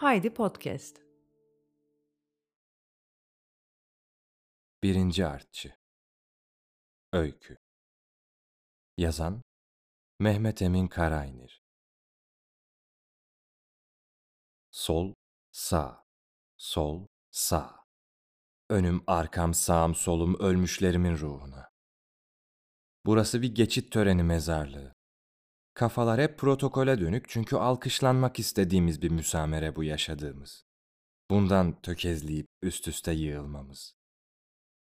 Haydi Podcast. Birinci Artçı Öykü Yazan Mehmet Emin Karaynir Sol, sağ, sol, sağ. Önüm, arkam, sağım, solum ölmüşlerimin ruhuna. Burası bir geçit töreni mezarlığı. Kafalar hep protokole dönük çünkü alkışlanmak istediğimiz bir müsamere bu yaşadığımız. Bundan tökezleyip üst üste yığılmamız.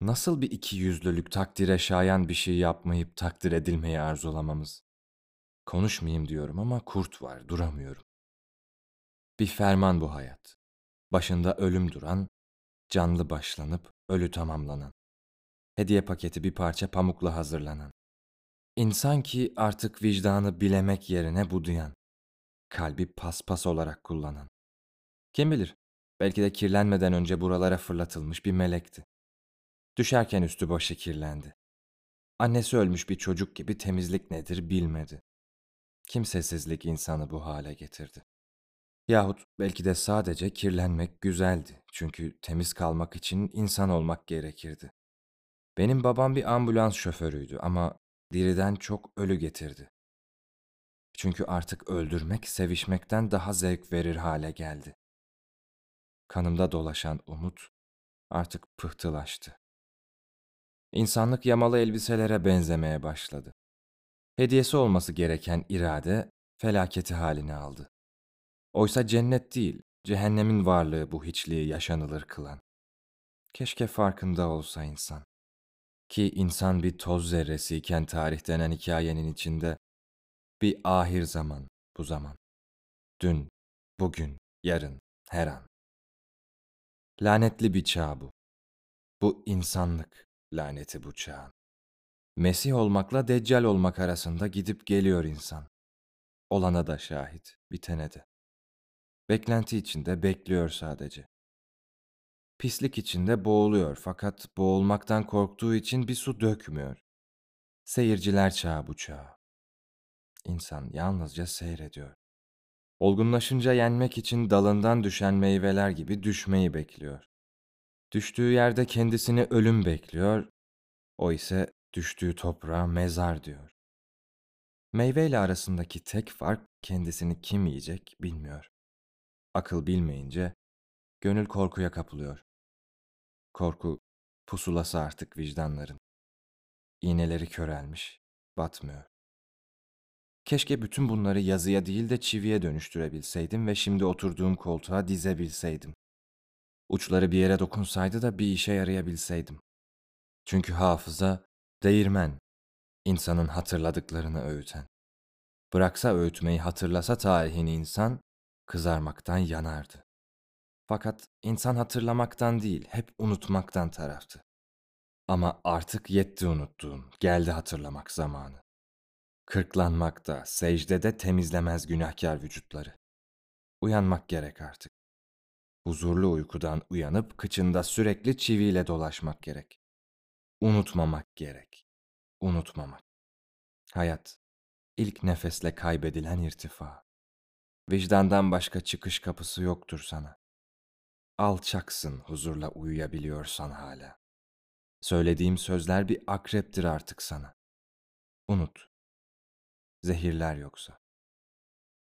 Nasıl bir iki yüzlülük takdire şayan bir şey yapmayıp takdir edilmeyi arzulamamız? Konuşmayayım diyorum ama kurt var, duramıyorum. Bir ferman bu hayat. Başında ölüm duran, canlı başlanıp ölü tamamlanan. Hediye paketi bir parça pamukla hazırlanan. İnsan ki artık vicdanı bilemek yerine budayan. Kalbi paspas olarak kullanan. Kim bilir, belki de kirlenmeden önce buralara fırlatılmış bir melekti. Düşerken üstü başı kirlendi. Annesi ölmüş bir çocuk gibi temizlik nedir bilmedi. Kimsesizlik insanı bu hale getirdi. Yahut belki de sadece kirlenmek güzeldi. Çünkü temiz kalmak için insan olmak gerekirdi. Benim babam bir ambulans şoförüydü ama diriden çok ölü getirdi. Çünkü artık öldürmek sevişmekten daha zevk verir hale geldi. Kanımda dolaşan umut artık pıhtılaştı. İnsanlık yamalı elbiselere benzemeye başladı. Hediyesi olması gereken irade felaketi halini aldı. Oysa cennet değil, cehennemin varlığı bu hiçliği yaşanılır kılan. Keşke farkında olsa insan. Ki insan bir toz zerresiyken tarih denen hikayenin içinde bir ahir zaman bu zaman. Dün, bugün, yarın, her an. Lanetli bir çağ bu. Bu insanlık laneti bu çağın. Mesih olmakla deccal olmak arasında gidip geliyor insan. Olana da şahit, bitene de. Beklenti içinde bekliyor sadece. Pislik içinde boğuluyor fakat boğulmaktan korktuğu için bir su dökmüyor. Seyirciler çağı bu çağ. İnsan yalnızca seyrediyor. Olgunlaşınca yenmek için dalından düşen meyveler gibi düşmeyi bekliyor. Düştüğü yerde kendisini ölüm bekliyor, o ise düştüğü toprağa mezar diyor. Meyveyle arasındaki tek fark kendisini kim yiyecek bilmiyor. Akıl bilmeyince gönül korkuya kapılıyor. Korku pusulası artık vicdanların. İğneleri körelmiş, batmıyor. Keşke bütün bunları yazıya değil de çiviye dönüştürebilseydim ve şimdi oturduğum koltuğa dizebilseydim. Uçları bir yere dokunsaydı da bir işe yarayabilseydim. Çünkü hafıza, değirmen, insanın hatırladıklarını öğüten. Bıraksa öğütmeyi hatırlasa tarihini insan, kızarmaktan yanardı. Fakat insan hatırlamaktan değil, hep unutmaktan taraftı. Ama artık yetti unuttuğum, geldi hatırlamak zamanı. Kırklanmakta, secdede temizlemez günahkar vücutları. Uyanmak gerek artık. Huzurlu uykudan uyanıp kıçında sürekli çiviyle dolaşmak gerek. Unutmamak gerek. Unutmamak. Hayat, ilk nefesle kaybedilen irtifa. Vicdandan başka çıkış kapısı yoktur sana. Alçaksın huzurla uyuyabiliyorsan hala. Söylediğim sözler bir akreptir artık sana. Unut. Zehirler yoksa.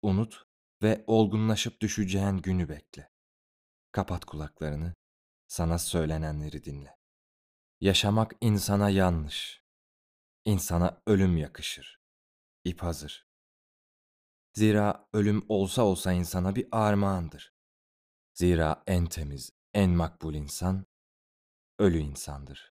Unut ve olgunlaşıp düşeceğin günü bekle. Kapat kulaklarını, sana söylenenleri dinle. Yaşamak insana yanlış. İnsana ölüm yakışır. İp hazır. Zira ölüm olsa olsa insana bir armağandır. Zira en temiz, en makbul insan ölü insandır.